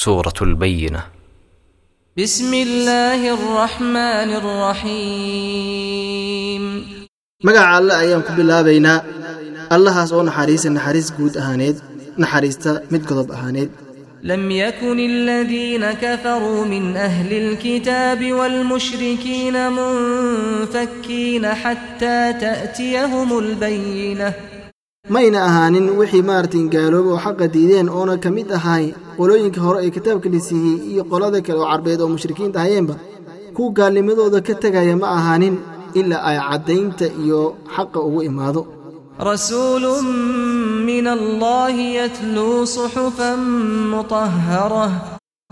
سورة البينة بسم الله الرحمن الرحيم magaca alle ayaan ku bilaabaynaa allahaas oo naxariisa naxariis guud ahaaneed naxariista mid godob ahaaneed لم يكن الذين كفروا من أهل الكتاب والمشركين منفكين حتى تأتيهم البينة mayna ahaanin wixii maartin gaalooba oo xaqa diideen oona ka mid ahay qolooyinka hore ee kitaabka lisiiyey iyo qolada kale oo carbeed oo mushrikiinta hayeenba kuwa gaalnimadooda ka tegaya ma ahaanin ilaa ay caddaynta iyo xaqa ugu imaado. Rasuulu min allaahi yatluu suxufan mutahara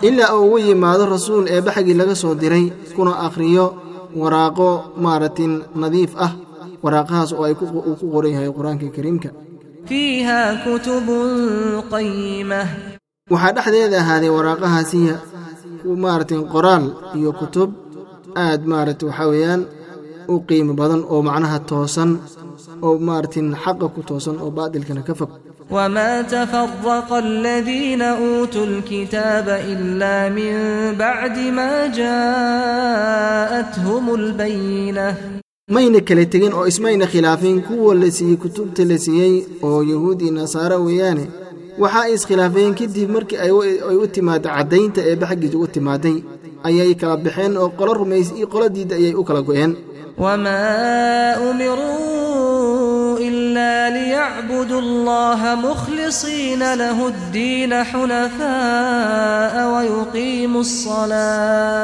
ilaa uu ugu yimaado rasuul eebbaxgii laga soo diray kuna akhriyo waraaqo maaratin nadiif ah waraaqahaas oo ay ku- uu ku qoran yahay qur-aanka kariimka فيها كتب قيمة waxaa dhexdeeda ahaaday waraaqahaasiya ku maaratin qoraal iyo kutub aad maarata waxaa weeyaan u qiimo badan oo macnaha toosan oo maaratin xaqa ku toosan oo baadilkana ka fog وما تفرق الذين أوتوا الكتاب إلا من بعد ما جاءتهم البينة mayna kala tegin oo ismayna khilaafin kuwa la siiyey kutubta la siiyey oo yahuudii iyo nasaare weeyaane waxaa ay iskhilaafeen kadib markii ay u timaada caddaynta eebbe xaggiisa u timaaday ayay kala baxeen oo qolo rumays iyo qolo diida ayay u kala go'een. wmaa umiruu ilaa liyacbudu allaha mukhlisiina lahu ddiina xunafaa'a wayuqiimu salaa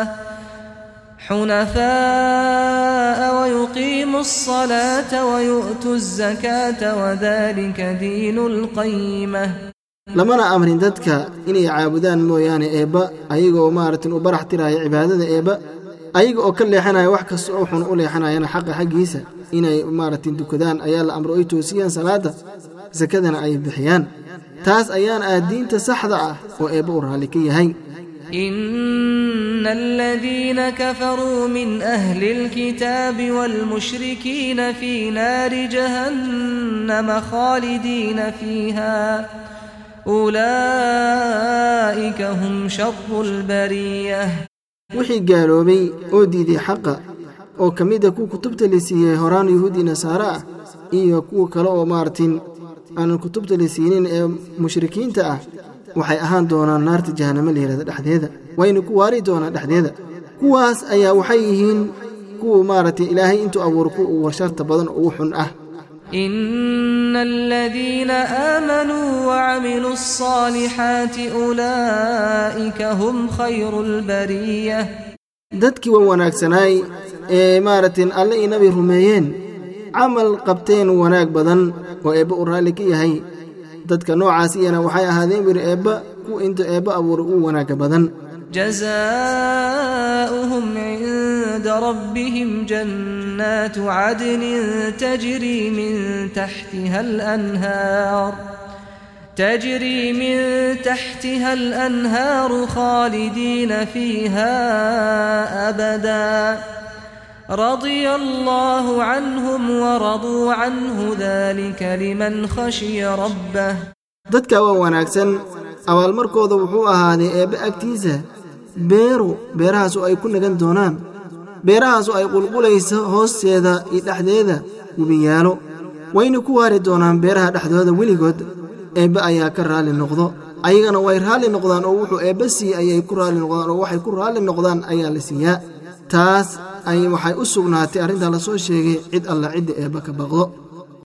حنفاء ويقيموا الصلاة ويؤتوا الزكاة وذلك دين القيمة lamana amrin dadka inay caabudaan mooyaane eebba ayagoo maaratin u barax tiraya cibaadada eebba ayaga oo ka leexanaya wax kasta oo xun u leexanayana xaqa xaggiisa inay maaratin dukadaan ayaa la amro ay toosiyaan salaadda sakadana ay bixiyaan taas ayaan ah diinta saxda ah oo eebba u raalli ka yahay إن الذين كفروا من أهل الكتاب والمشركين في نار جهنم خالدين فيها أولئك هم شر البرية wixii gaaloobay oo diiday xaqa oo ka mid a kuwa kutubta la siiyey horaan yahuudi nasaare ah iyo kuwa kale oo maaratin aanan kutubta la siinin ee mushrikiinta ah waxay ahaan doonaan naarta jahannamo la yihahda dhexdeeda wayna ku waari doonaan dhexdeeda kuwaas ayaa waxay yihiin kuwa maaragtay ilaahay intuu abuuro kuwa ugu sharta badan oo ugu xun ah إن الذين آمنوا وعملوا الصالحات أولئك هم خير البرية dadkii waa wanaagsanaay ee maaragtin alle iyo nabi rumeeyeen camal qabteen wanaag badan oo eebba u raalli ka yahay dadka noocaas iyana waxay ahaadeen wir eebba ku inta eebba abuura u wanaagga badan جزاؤهم عند ربهم جنات عدن تجري من تحتها الأنهار تجري من تحتها الأنهار خالدين فيها أبداً رضي الله عنهم ورضوا عنه ذلك لمن خشي ربه dadka waa wanaagsan abaalmarkooda wuxuu ahaaday eebbe agtiisa beeru beerahaasu ay ku nagan doonaan beerahaasu ay qulqulayso hoosteeda iyo dhexdeeda webiyaalo wayna ku waari doonaan beeraha dhexdooda weligood eebbe ayaa ka raalli noqdo ayagana way raalli noqdaan oo wuxuu eebbe siiye ayay ku raalli noqdaan oo waxay ku raalli noqdaan ayaa la siiyaa taas ay waxay u sugnaatay arrintaa la soo sheegay cid alla cidda eebbe ka baqdo